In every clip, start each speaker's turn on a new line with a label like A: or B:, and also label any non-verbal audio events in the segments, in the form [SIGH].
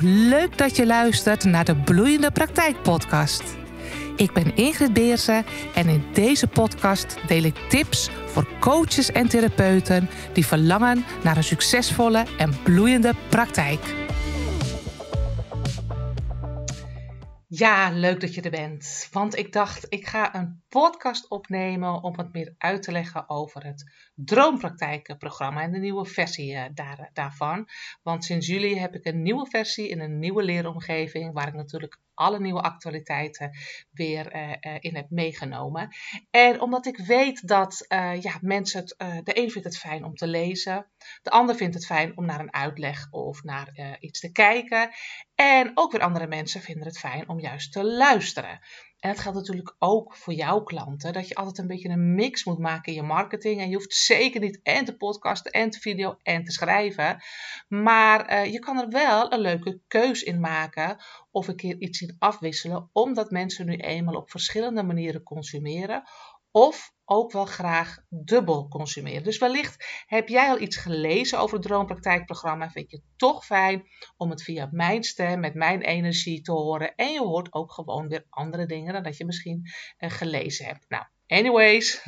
A: Leuk dat je luistert naar de Bloeiende Praktijk Podcast. Ik ben Ingrid Beersen en in deze podcast deel ik tips voor coaches en therapeuten die verlangen naar een succesvolle en bloeiende praktijk. Ja, leuk dat je er bent. Want ik dacht, ik ga een podcast opnemen om wat meer uit te leggen over het Droompraktijkenprogramma en de nieuwe versie eh, daar, daarvan. Want sinds juli heb ik een nieuwe versie in een nieuwe leeromgeving, waar ik natuurlijk alle nieuwe actualiteiten weer uh, uh, in heb meegenomen. En omdat ik weet dat uh, ja, mensen het, de een vindt het fijn om te lezen, de ander vindt het fijn om naar een uitleg of naar iets te kijken. En ook weer andere mensen vinden het fijn om juist te luisteren. En dat geldt natuurlijk ook voor jouw klanten, dat je altijd een beetje een mix moet maken in je marketing. En je hoeft zeker niet en te podcasten en te video en te schrijven. Maar uh, je kan er wel een leuke keus in maken of een keer iets in afwisselen, omdat mensen nu eenmaal op verschillende manieren consumeren. Of ook wel graag dubbel consumeren. Dus wellicht heb jij al iets gelezen over het Droompraktijkprogramma vind je het toch fijn om het via mijn stem, met mijn energie te horen. En je hoort ook gewoon weer andere dingen dan dat je misschien uh, gelezen hebt. Nou, Anyways,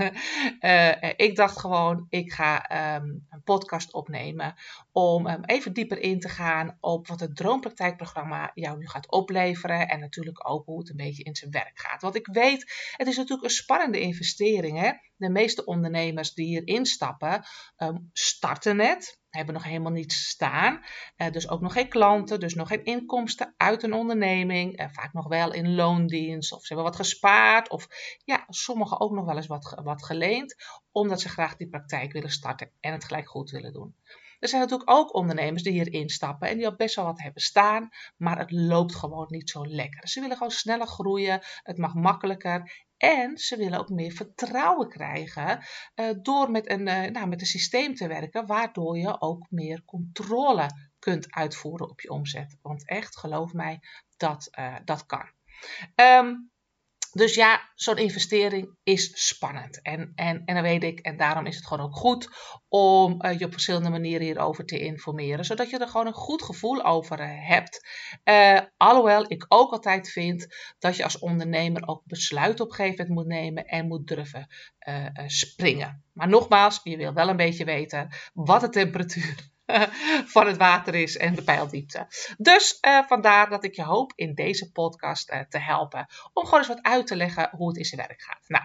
A: uh, [LAUGHS] ik dacht gewoon, ik ga um, een podcast opnemen om um, even dieper in te gaan op wat het Droompraktijkprogramma jou nu gaat opleveren en natuurlijk ook hoe het een beetje in zijn werk gaat. Want ik weet, het is natuurlijk een spannende investering. Hè? De meeste ondernemers die hier instappen, um, starten net hebben nog helemaal niets staan. Uh, dus ook nog geen klanten, dus nog geen inkomsten uit een onderneming. Uh, vaak nog wel in loondienst of ze hebben wat gespaard. Of ja, sommigen ook nog wel eens wat, wat geleend. Omdat ze graag die praktijk willen starten en het gelijk goed willen doen. Er zijn natuurlijk ook ondernemers die hier instappen en die al best wel wat hebben staan, maar het loopt gewoon niet zo lekker. Ze willen gewoon sneller groeien, het mag makkelijker en ze willen ook meer vertrouwen krijgen uh, door met een, uh, nou, met een systeem te werken, waardoor je ook meer controle kunt uitvoeren op je omzet. Want echt, geloof mij, dat, uh, dat kan. Um, dus ja, zo'n investering is spannend. En, en, en dan weet ik, en daarom is het gewoon ook goed om uh, je op verschillende manieren hierover te informeren, zodat je er gewoon een goed gevoel over uh, hebt. Uh, alhoewel ik ook altijd vind dat je als ondernemer ook besluit op gegeven moment moet nemen en moet durven springen. Maar nogmaals, je wil wel een beetje weten wat de temperatuur [LAUGHS] van het water is en de pijldiepte. Dus uh, vandaar dat ik je hoop in deze podcast uh, te helpen. Om gewoon eens wat uit te leggen hoe het in zijn werk gaat. Nou,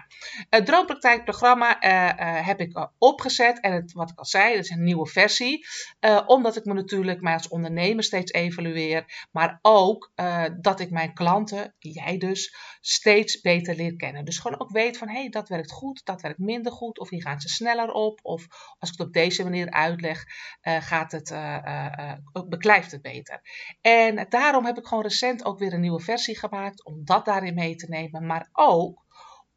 A: het Droompraktijkprogramma uh, heb ik opgezet. En het, wat ik al zei, dat is een nieuwe versie. omdat ik me natuurlijk mij als ondernemer steeds evalueer. Maar ook dat ik mijn klanten, jij dus, steeds beter leer kennen. Dus gewoon ook weet van, hé, hey, dat werkt goed, dat werkt minder goed. Of hier gaan ze sneller op. Of als ik het op deze manier uitleg, ga het, uh, beklijft het beter. En daarom heb ik gewoon recent ook weer een nieuwe versie gemaakt om dat daarin mee te nemen. Maar ook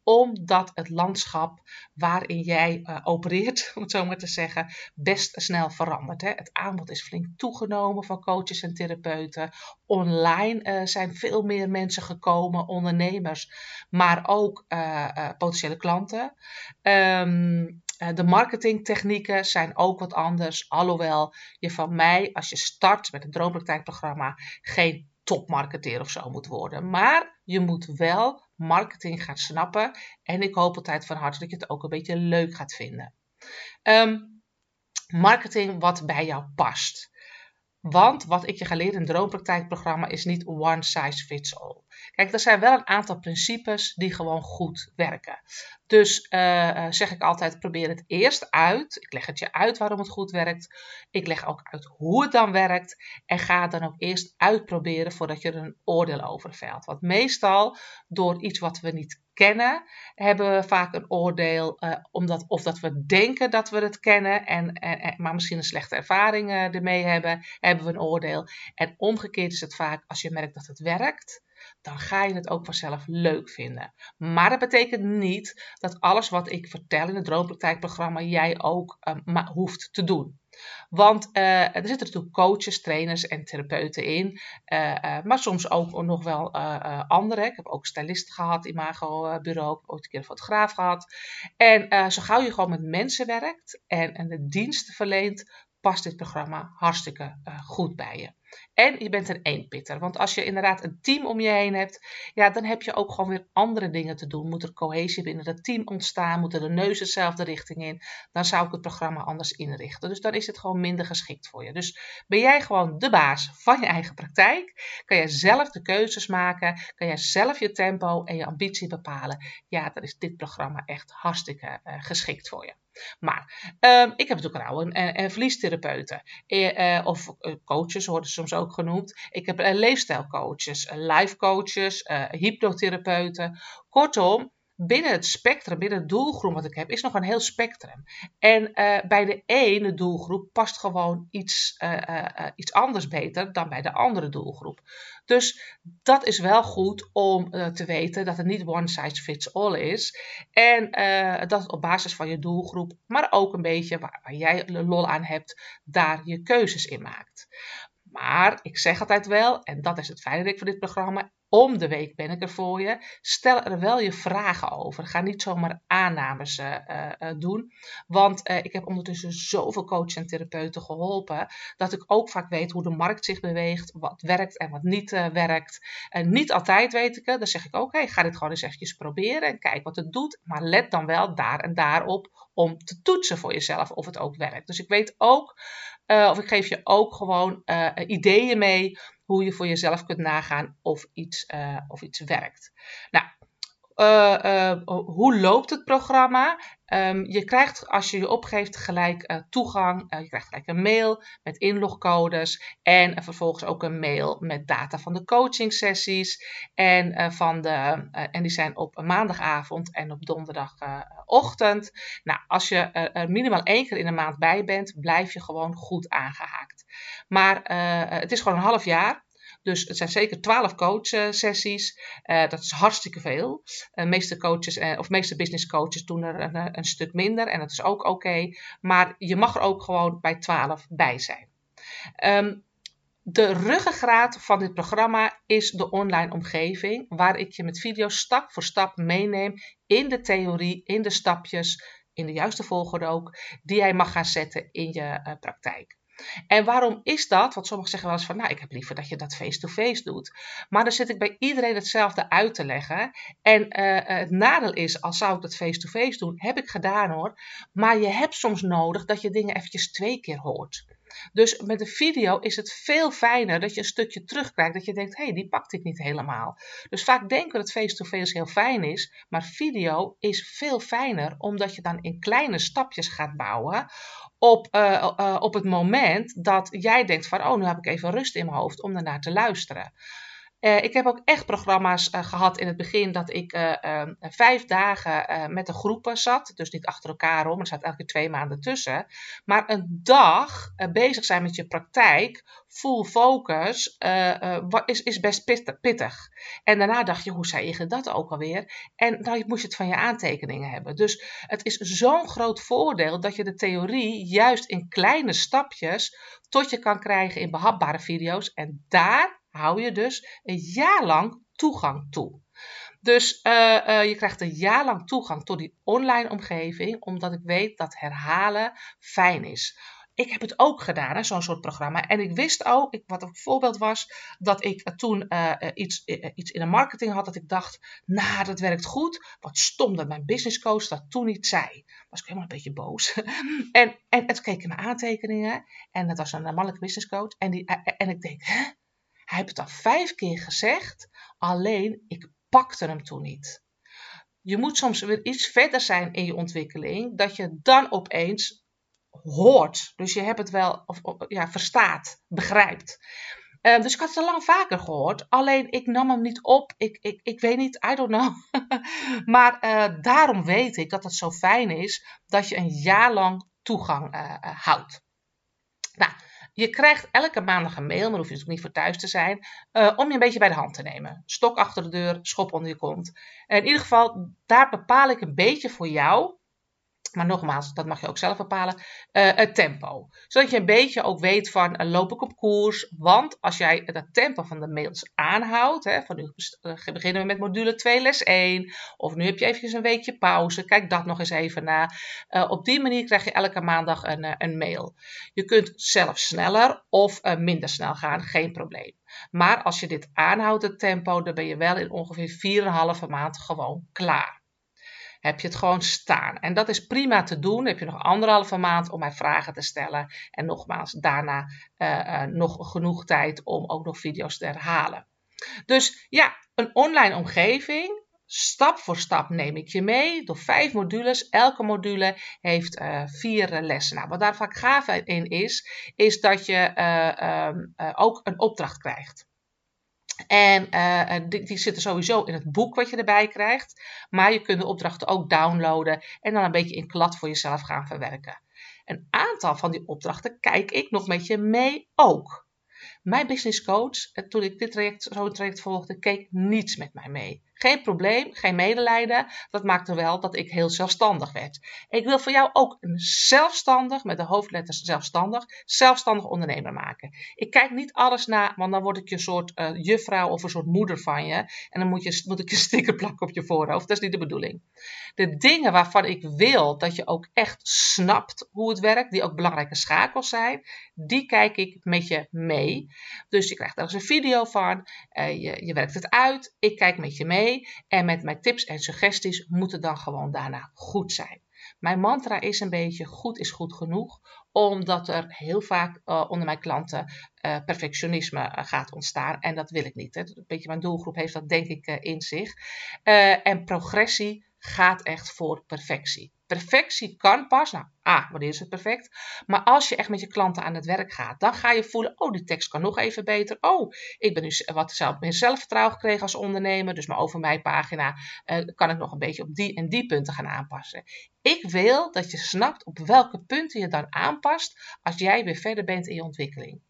A: omdat het landschap waarin jij opereert, [LAUGHS] om het zo maar te zeggen, best snel verandert. Hè. Het aanbod is flink toegenomen van coaches en therapeuten. Online zijn veel meer mensen gekomen, ondernemers, maar ook potentiële klanten. Um, de marketingtechnieken zijn ook wat anders, alhoewel je van mij, als je start met een droompraktijkprogramma, geen topmarketeer of zo moet worden. Maar je moet wel marketing gaan snappen. En ik hoop altijd van harte dat je het ook een beetje leuk gaat vinden. Um, marketing wat bij jou past. Want wat ik je ga leren in het droompraktijkprogramma is niet one size fits all. Kijk, er zijn wel een aantal principes die gewoon goed werken. Dus uh, zeg ik altijd, probeer het eerst uit. Ik leg het je uit waarom het goed werkt. Ik leg ook uit hoe het dan werkt. En ga het dan ook eerst uitproberen voordat je er een oordeel over velt. Want meestal door iets wat we niet kennen, hebben we vaak een oordeel. Uh, omdat, of dat we denken dat we het kennen, en, en, maar misschien een slechte ervaring uh, ermee hebben, hebben we een oordeel. En omgekeerd is het vaak als je merkt dat het werkt dan ga je het ook vanzelf leuk vinden. Maar dat betekent niet dat alles wat ik vertel in het Droompraktijkprogramma jij ook uh, hoeft te doen. Want uh, er zitten natuurlijk coaches, trainers en therapeuten in. Uh, maar soms ook nog wel anderen. Ik heb ook stylisten gehad, imagobureau. Ik heb ooit een keer een fotograaf gehad. En zo gauw je gewoon met mensen werkt en, en de diensten verleent, past dit programma hartstikke goed bij je. En je bent een eenpitter. Want als je inderdaad een team om je heen hebt, ja, dan heb je ook gewoon weer andere dingen te doen. Moet er cohesie binnen het team ontstaan? Moeten de neuzen dezelfde richting in? Dan zou ik het programma anders inrichten. Dus dan is het gewoon minder geschikt voor je. Dus ben jij gewoon de baas van je eigen praktijk? Kan jij zelf de keuzes maken? Kan jij zelf je tempo en je ambitie bepalen? Ja, dan is dit programma echt hartstikke uh, geschikt voor je. Maar um, ik heb natuurlijk ook en, en verliestherapeuten. Uh, of uh, coaches worden soms ook genoemd. Ik heb uh, leefstijlcoaches, life coaches, hypnotherapeuten. Kortom, binnen het spectrum, binnen het doelgroep wat ik heb, is nog een heel spectrum. En uh, bij de ene doelgroep past gewoon iets, uh, uh, iets anders beter dan bij de andere doelgroep. Dus dat is wel goed om te weten dat het niet one size fits all is. En dat op basis van je doelgroep, maar ook een beetje waar, jij lol aan hebt, daar je keuzes in maakt. Maar ik zeg altijd wel, en dat is het fijne van dit programma, om de week ben ik er voor je. Stel er wel je vragen over. Ga niet zomaar aannames uh, uh, doen. Want ik heb ondertussen zoveel coaches en therapeuten geholpen. Dat ik ook vaak weet hoe de markt zich beweegt. Wat werkt en wat niet werkt. En niet altijd weet ik het. Dan zeg ik ook, hey, ga dit gewoon eens eventjes proberen. En kijk wat het doet. Maar let dan wel daar en daarop om te toetsen voor jezelf of het ook werkt. Dus ik weet ook, of ik geef je ook gewoon ideeën mee hoe je voor jezelf kunt nagaan of iets, uh, of iets werkt. Nou, uh, uh, hoe loopt het programma? Um, je krijgt als je je opgeeft gelijk toegang. je krijgt gelijk een mail met inlogcodes. En vervolgens ook een mail met data van de coaching sessies. En, van de, en die zijn op maandagavond en op donderdagochtend. nou, als je er minimaal één keer in de maand bij bent, blijf je gewoon goed aangehaakt. Maar het is gewoon een half jaar. Dus het zijn zeker twaalf coachsessies. Uh, dat is hartstikke veel. De meeste coaches of meeste business coaches doen er een, stuk minder. En dat is ook oké. Maar je mag er ook gewoon bij twaalf bij zijn. Um, de ruggengraat van dit programma is de online omgeving, waar ik je met video's stap voor stap meeneem in de theorie, in de stapjes, in de juiste volgorde ook, die jij mag gaan zetten in je praktijk. En waarom is dat? Want sommigen zeggen wel eens van, nou, ik heb liever dat je dat face-to-face doet. Maar dan zit ik bij iedereen hetzelfde uit te leggen. En uh, het nadeel is, als zou ik dat face-to-face doen, heb ik gedaan hoor. Maar je hebt soms nodig dat je dingen eventjes twee keer hoort. Dus met een video is het veel fijner dat je een stukje terugkrijgt. Dat je denkt, hé, hey, die pakte ik niet helemaal. Dus vaak denken we dat face-to-face heel fijn is. Maar video is veel fijner omdat je dan in kleine stapjes gaat bouwen op, uh, uh, op het moment dat jij denkt van, oh, nu heb ik even rust in mijn hoofd om ernaar te luisteren. Uh, ik heb ook echt programma's gehad in het begin dat ik ehm, vijf dagen met de groepen zat. Dus niet achter elkaar om, er zat elke twee maanden tussen. Maar een dag bezig zijn met je praktijk full focus is, is best pittig. En daarna dacht je, hoe zei je dat ook alweer? En dan moest je het van je aantekeningen hebben. Dus het is zo'n groot voordeel dat je de theorie juist in kleine stapjes tot je kan krijgen in behapbare video's. En daar hou je dus een jaar lang toegang toe. Dus uh, uh, je krijgt een jaar lang toegang tot die online omgeving, omdat ik weet dat herhalen fijn is ik heb het ook gedaan, zo'n soort programma. En ik wist ook, ik, wat een voorbeeld was, dat ik toen uh, iets, iets in de marketing had, dat ik dacht, nou, dat werkt goed. Wat stom dat mijn business coach dat toen niet zei. Was ik helemaal een beetje boos. [LAUGHS] en, en het keek in mijn aantekeningen. En dat was een mannelijke business coach. En, die, en ik denk? Hij heeft het al vijf keer gezegd, alleen ik pakte hem toen niet. Je moet soms weer iets verder zijn in je ontwikkeling, dat je dan opeens hoort. Dus je hebt het wel, of, ja, verstaat, begrijpt. Uh, dus ik had het al lang vaker gehoord. Alleen ik nam hem niet op. Ik, ik, ik weet niet, I don't know. [LAUGHS] maar uh, daarom weet ik dat het zo fijn is dat je een jaar lang toegang uh, houdt. Nou, je krijgt elke maandag een mail, maar hoef je dus niet voor thuis te zijn, om je een beetje bij de hand te nemen. Stok achter de deur, schop onder je kont. En in ieder geval, daar bepaal ik een beetje voor jou maar nogmaals, dat mag je ook zelf bepalen. Uh, het tempo. Zodat je een beetje ook weet van uh, loop ik op koers. Want als jij het tempo van de mails aanhoudt. Hè, van nu beginnen we met module 2 les 1. Of nu heb je eventjes een weekje pauze. Kijk dat nog eens even na. Op die manier krijg je elke maandag een, een mail. Je kunt zelf sneller of minder snel gaan. Geen probleem. Maar als je dit aanhoudt, het tempo, dan ben je wel in ongeveer 4,5 maand gewoon klaar heb je het gewoon staan. En dat is prima te doen. heb je nog anderhalve maand om mij vragen te stellen. En nogmaals, daarna uh, nog genoeg tijd om ook nog video's te herhalen. Dus ja, een online omgeving. Stap voor stap neem ik je mee door vijf modules. Elke module heeft uh, vier lessen. Nou, wat daar vaak gaaf in is, is dat je um, ook een opdracht krijgt. En die, die, zitten sowieso in het boek wat je erbij krijgt. Maar je kunt de opdrachten ook downloaden en dan een beetje in klad voor jezelf gaan verwerken. Een aantal van die opdrachten kijk ik nog met je mee ook. Mijn business coach, eh, toen ik dit traject, zo'n traject volgde, keek niets met mij mee. Geen probleem, geen medelijden. Dat maakte wel dat ik heel zelfstandig werd. Ik wil voor jou ook een zelfstandig, met de hoofdletters zelfstandig, zelfstandig ondernemer maken. Ik kijk niet alles na, want dan word ik je soort uh, juffrouw of een soort moeder van je. En dan moet, je, [LAUGHS] moet ik je sticker plakken op je voorhoofd. Dat is niet de bedoeling. De dingen waarvan ik wil dat je ook echt snapt hoe het werkt, die ook belangrijke schakels zijn, die kijk ik met je mee. Dus je krijgt er eens een video van, uh, je, je werkt het uit, ik kijk met je mee. En met mijn tips en suggesties moet het dan gewoon daarna goed zijn. Mijn mantra is een beetje goed is goed genoeg, omdat er heel vaak uh, onder mijn klanten uh, perfectionisme uh, gaat ontstaan. En dat wil ik niet. Hè. Een beetje mijn doelgroep heeft dat denk ik in zich. en progressie gaat echt voor perfectie. Perfectie kan pas, nou, A, wanneer is het perfect? Maar als je echt met je klanten aan het werk gaat, dan ga je voelen, oh, die tekst kan nog even beter. Oh, ik ben nu wat zelf, meer zelfvertrouwen gekregen als ondernemer, dus mijn over mij pagina uh, kan ik nog een beetje op die en die punten gaan aanpassen. Ik wil dat je snapt op welke punten je dan aanpast als jij weer verder bent in je ontwikkeling.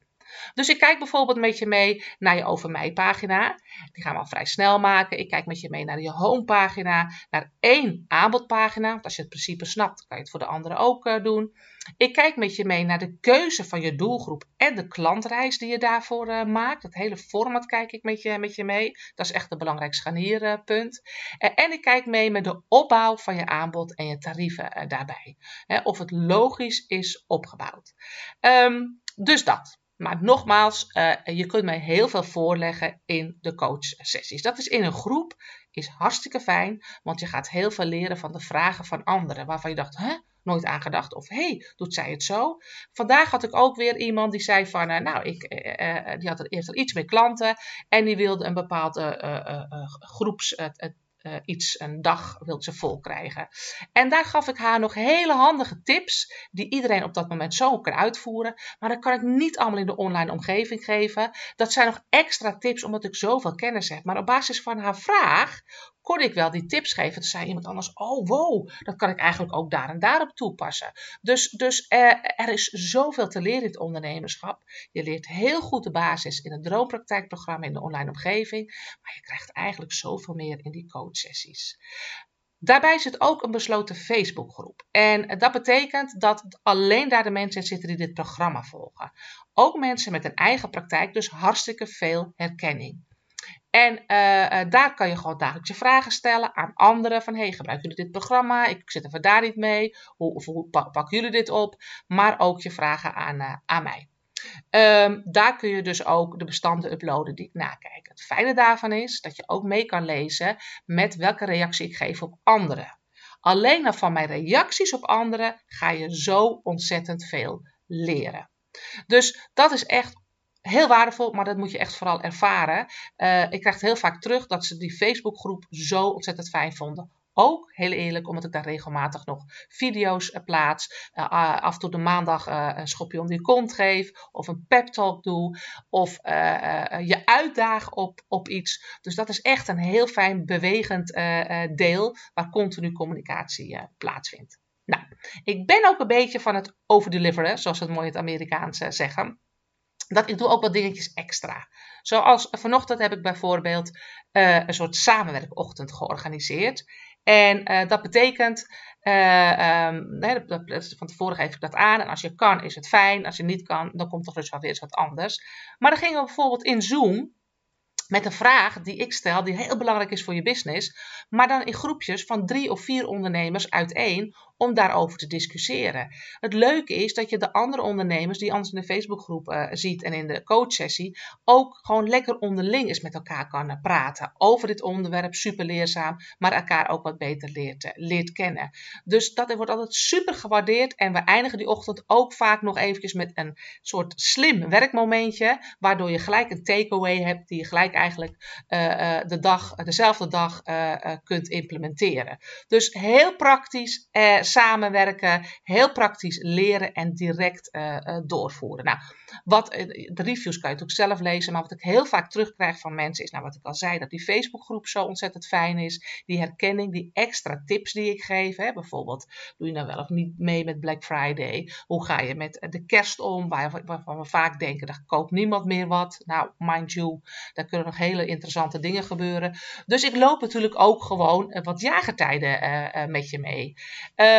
A: Dus ik kijk bijvoorbeeld met je mee naar je Over Mij pagina. Die gaan we al vrij snel maken. Ik kijk met je mee naar je homepagina, naar één aanbodpagina. Want als je het principe snapt, kan je het voor de anderen ook uh, doen. Ik kijk met je mee naar de keuze van je doelgroep en de klantreis die je daarvoor uh, maakt. Het hele format kijk ik met je, met je mee. Dat is echt een belangrijk scharnierpunt. Uh, en ik kijk mee met de opbouw van je aanbod en je tarieven daarbij. of het logisch is opgebouwd. Um, dus dat. Maar nogmaals, uh, je kunt mij heel veel voorleggen in de coachsessies. Dat is in een groep, is hartstikke fijn, want je gaat heel veel leren van de vragen van anderen. Waarvan je dacht, hè, nooit aan gedacht. Of hey, doet zij het zo? Vandaag had ik ook weer iemand die zei van, uh, nou, ik, uh, die had eerst al iets meer klanten en die wilde een bepaalde groeps uh, iets een dag wilt ze vol krijgen. En daar gaf ik haar nog hele handige tips die iedereen op dat moment zo kan uitvoeren. Maar dat kan ik niet allemaal in de online omgeving geven. Dat zijn nog extra tips omdat ik zoveel kennis heb. Maar op basis van haar vraag kon ik wel die tips geven. Toen zei iemand anders, oh wow, dat kan ik eigenlijk ook daar en daarop toepassen. Dus, dus er, er is zoveel te leren in het ondernemerschap. Je leert heel goed de basis in het droompraktijkprogramma in de online omgeving. Maar je krijgt eigenlijk zoveel meer in die coachsessies. Daarbij zit ook een besloten Facebookgroep. En dat betekent dat alleen daar de mensen in zitten die dit programma volgen. Ook mensen met een eigen praktijk, dus hartstikke veel herkenning. En uh, daar kan je gewoon dagelijkse vragen stellen aan anderen. Van, hey, gebruiken jullie dit programma? Ik zit er daar niet mee. Hoe, of, hoe pakken jullie dit op? Maar ook je vragen aan, uh, aan mij. Um, daar kun je dus ook de bestanden uploaden die ik nakijk. Het fijne daarvan is dat je ook mee kan lezen met welke reactie ik geef op anderen. Alleen van mijn reacties op anderen ga je zo ontzettend veel leren. Dus dat is echt heel waardevol, maar dat moet je echt vooral ervaren. Uh, ik krijg heel vaak terug dat ze die Facebookgroep zo ontzettend fijn vonden. Ook, heel eerlijk, omdat ik daar regelmatig nog video's uh, plaats. Uh, af en toe de maandag een schopje om die kont geef. Of een pep talk doe. Of je uitdaag op, op iets. Dus dat is echt een heel fijn bewegend deel waar continu communicatie plaatsvindt. Nou, ik ben ook een beetje van het overdeliveren, zoals we het mooi het Amerikaans zeggen dat ik doe ook wat dingetjes extra. Zoals vanochtend heb ik bijvoorbeeld uh, een soort samenwerkochtend georganiseerd. En dat betekent uh, um, van tevoren geef ik dat aan. En als je kan, is het fijn. Als je niet kan, dan komt er dus wel weer eens wat anders. Maar dan gingen we bijvoorbeeld in Zoom met een vraag die ik stel, die heel belangrijk is voor je business, maar dan in groepjes van drie of vier ondernemers uiteen om daarover te discussiëren. Het leuke is dat je de andere ondernemers die anders in de Facebookgroep uh, ziet en in de coachsessie ook gewoon lekker onderling eens met elkaar kan uh, praten over dit onderwerp. Super leerzaam, maar elkaar ook wat beter leert, leert kennen. Dus dat wordt altijd super gewaardeerd en we eindigen die ochtend ook vaak nog eventjes met een soort slim werkmomentje, waardoor je gelijk een takeaway hebt die je gelijk eigenlijk de dag, dezelfde dag kunt implementeren. Dus heel praktisch samenwerken, heel praktisch leren en direct uh, uh, doorvoeren. Nou, wat, uh, de reviews kan je natuurlijk zelf lezen, maar wat ik heel vaak terugkrijg van mensen is, nou wat ik al zei, dat die Facebookgroep zo ontzettend fijn is. Die herkenning, die extra tips die ik geef. Hè, bijvoorbeeld, doe je nou wel of niet mee met Black Friday? Hoe ga je met de kerst om? Waar, waarvan we vaak denken, daar koopt niemand meer wat. Nou, mind you, daar kunnen nog hele interessante dingen gebeuren. Dus ik loop natuurlijk ook gewoon wat jagertijden met je mee.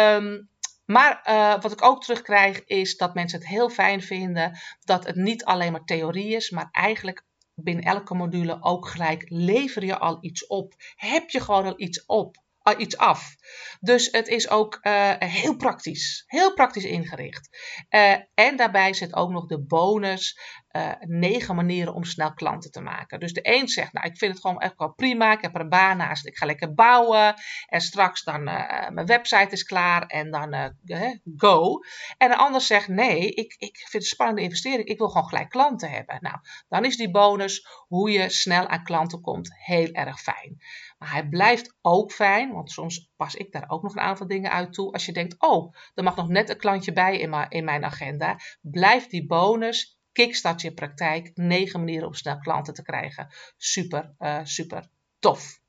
A: Um, maar uh, wat ik ook terugkrijg is dat mensen het heel fijn vinden dat het niet alleen maar theorie is, maar eigenlijk binnen elke module ook gelijk lever je al iets op. Heb je gewoon al iets op iets af. Dus het is ook uh, heel praktisch. Heel praktisch ingericht. Uh, en daarbij zit ook nog de bonus. Uh, negen manieren om snel klanten te maken. Dus de een zegt, nou ik vind het gewoon echt wel prima. Ik heb er een baan naast. Ik ga lekker bouwen. En straks dan mijn website is klaar. En dan go. En de ander zegt, nee, ik, ik vind het een spannende investering. Ik wil gewoon gelijk klanten hebben. Nou, dan is die bonus hoe je snel aan klanten komt heel erg fijn. Maar hij blijft ook fijn, want soms pas ik daar ook nog een aantal dingen uit toe. Als je denkt, oh, er mag nog net een klantje bij in, in mijn agenda. Blijft die bonus kickstart je praktijk. Negen manieren om snel klanten te krijgen. Super, uh, super tof.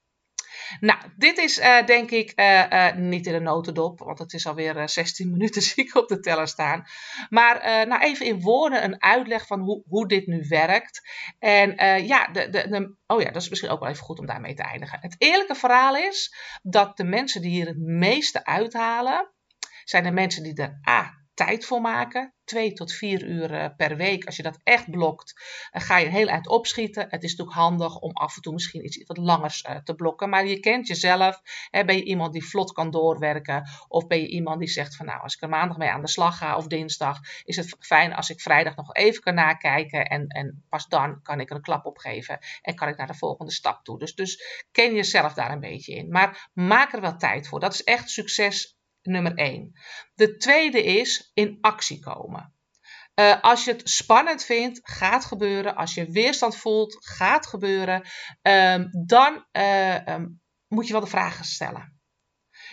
A: Nou, dit is uh, denk ik uh, niet in de notendop, want het is alweer 16 [LAUGHS] minuten zie ik op de teller staan. Maar nou even in woorden een uitleg van hoe, hoe dit nu werkt. En ja, de, de, oh ja, dat is misschien ook wel even goed om daarmee te eindigen. Het eerlijke verhaal is dat de mensen die hier het meeste uithalen, zijn de mensen die er A tijd voor maken. Twee tot vier uur eh, per week. Als je dat echt blokt, ga je heel eind opschieten. Het is natuurlijk handig om af en toe misschien iets wat langers uh, te blokken. Maar je kent jezelf. Ben je iemand die vlot kan doorwerken? Of ben je iemand die zegt van nou, als ik er maandag mee aan de slag ga of dinsdag, is het fijn als ik vrijdag nog even kan nakijken. En, en pas dan kan ik er een klap op geven. En kan ik naar de volgende stap toe. Dus, dus ken jezelf daar een beetje in. Maar maak er wel tijd voor. Dat is echt succes nummer 1. De tweede is in actie komen. Uh, als je het spannend vindt, gaat gebeuren. Als je weerstand voelt, gaat gebeuren. Um, dan uh, um, moet je wel de vragen stellen.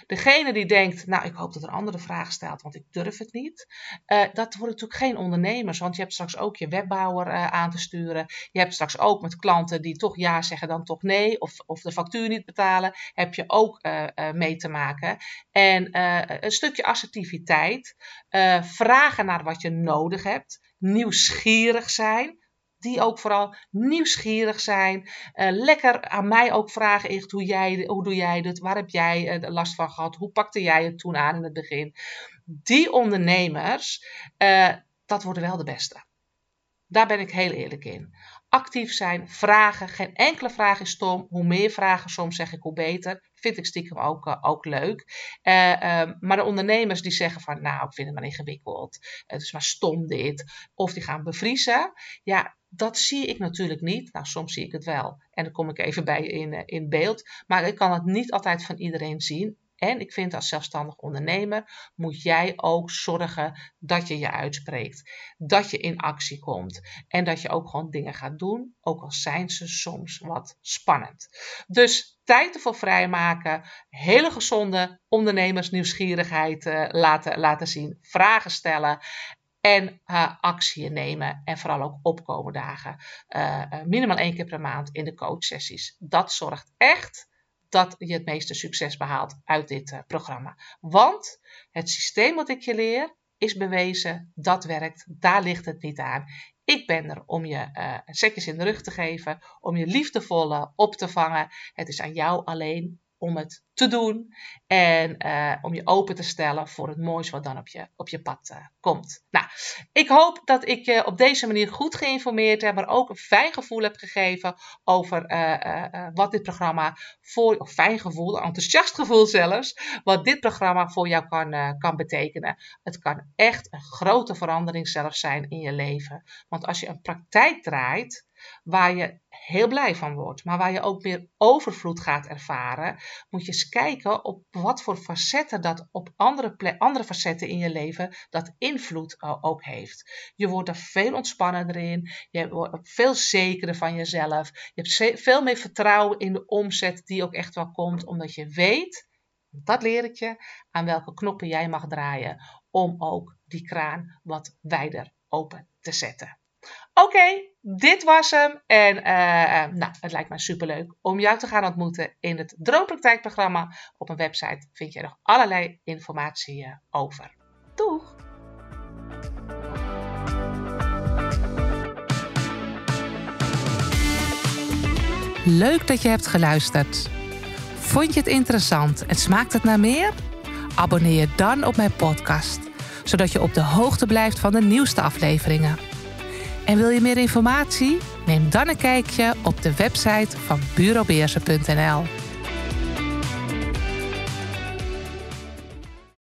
A: Degene die denkt, nou ik hoop dat er andere vragen stelt, want ik durf het niet. Uh, dat worden natuurlijk geen ondernemers, want je hebt straks ook je webbouwer uh, aan te sturen. Je hebt straks ook met klanten die toch ja zeggen, dan toch nee, of, of de factuur niet betalen, heb je ook uh, mee te maken. En een stukje assertiviteit, vragen naar wat je nodig hebt, nieuwsgierig zijn die ook vooral nieuwsgierig zijn. Uh, lekker aan mij ook vragen echt hoe, jij, hoe doe jij dit? Waar heb jij uh, last van gehad? Hoe pakte jij het toen aan in het begin? Die ondernemers, uh, dat worden wel de beste. Daar ben ik heel eerlijk in. Actief zijn, vragen. Geen enkele vraag is stom. Hoe meer vragen soms zeg ik, hoe beter. Vind ik stiekem ook, ook leuk. Uh, maar de ondernemers die zeggen van, nou, ik vind het maar ingewikkeld. Het is maar stom dit. Of die gaan bevriezen. Ja, dat zie ik natuurlijk niet. Nou, soms zie ik het wel. En dan kom ik even bij in, eh, in beeld. Maar ik kan het niet altijd van iedereen zien. En ik vind als zelfstandig ondernemer moet jij ook zorgen dat je je uitspreekt. Dat je in actie komt. En dat je ook gewoon dingen gaat doen. Ook al zijn ze soms wat spannend. Dus tijd ervoor vrijmaken. Hele gezonde ondernemersnieuwsgierigheid uh, laten, laten zien. Vragen stellen. En uh, actie nemen en vooral ook opkomen dagen. Uh, minimaal één keer per maand in de coachsessies. Dat zorgt echt dat je het meeste succes behaalt uit dit programma. Want het systeem wat ik je leer is bewezen, dat werkt, daar ligt het niet aan. Ik ben er om je uh, in de rug te geven, om je liefdevolle op te vangen. Het is aan jou alleen om het te doen en eh, om je open te stellen voor het moois wat dan op je, op je pad uh, komt. Nou, ik hoop dat ik je op deze manier goed geïnformeerd heb, maar ook een fijn gevoel heb gegeven over uh, wat dit programma voor, of fijn gevoel, enthousiast gevoel zelfs, wat dit programma voor jou kan, kan betekenen. Het kan echt een grote verandering zelfs zijn in je leven. Want als je een praktijk draait, waar je heel blij van wordt, maar waar je ook weer overvloed gaat ervaren, moet je eens kijken op wat voor facetten dat op andere, andere facetten in je leven dat invloed uh, ook heeft. Je wordt er veel ontspannender in, je wordt veel zekerder van jezelf, je hebt veel meer vertrouwen in de omzet die ook echt wel komt, omdat je weet, dat leer ik je, aan welke knoppen jij mag draaien om ook die kraan wat wijder open te zetten. Oké, dit was hem. En uh, nou, het lijkt mij superleuk om jou te gaan ontmoeten in het Droompraktijkprogramma. Op mijn website vind je nog allerlei informatie uh, over. Doeg!
B: Leuk dat je hebt geluisterd. Vond je het interessant en smaakt het naar meer? Abonneer je dan op mijn podcast, zodat je op de hoogte blijft van de nieuwste afleveringen. En wil je meer informatie? Neem dan een kijkje op de website van bureaubeersen.nl.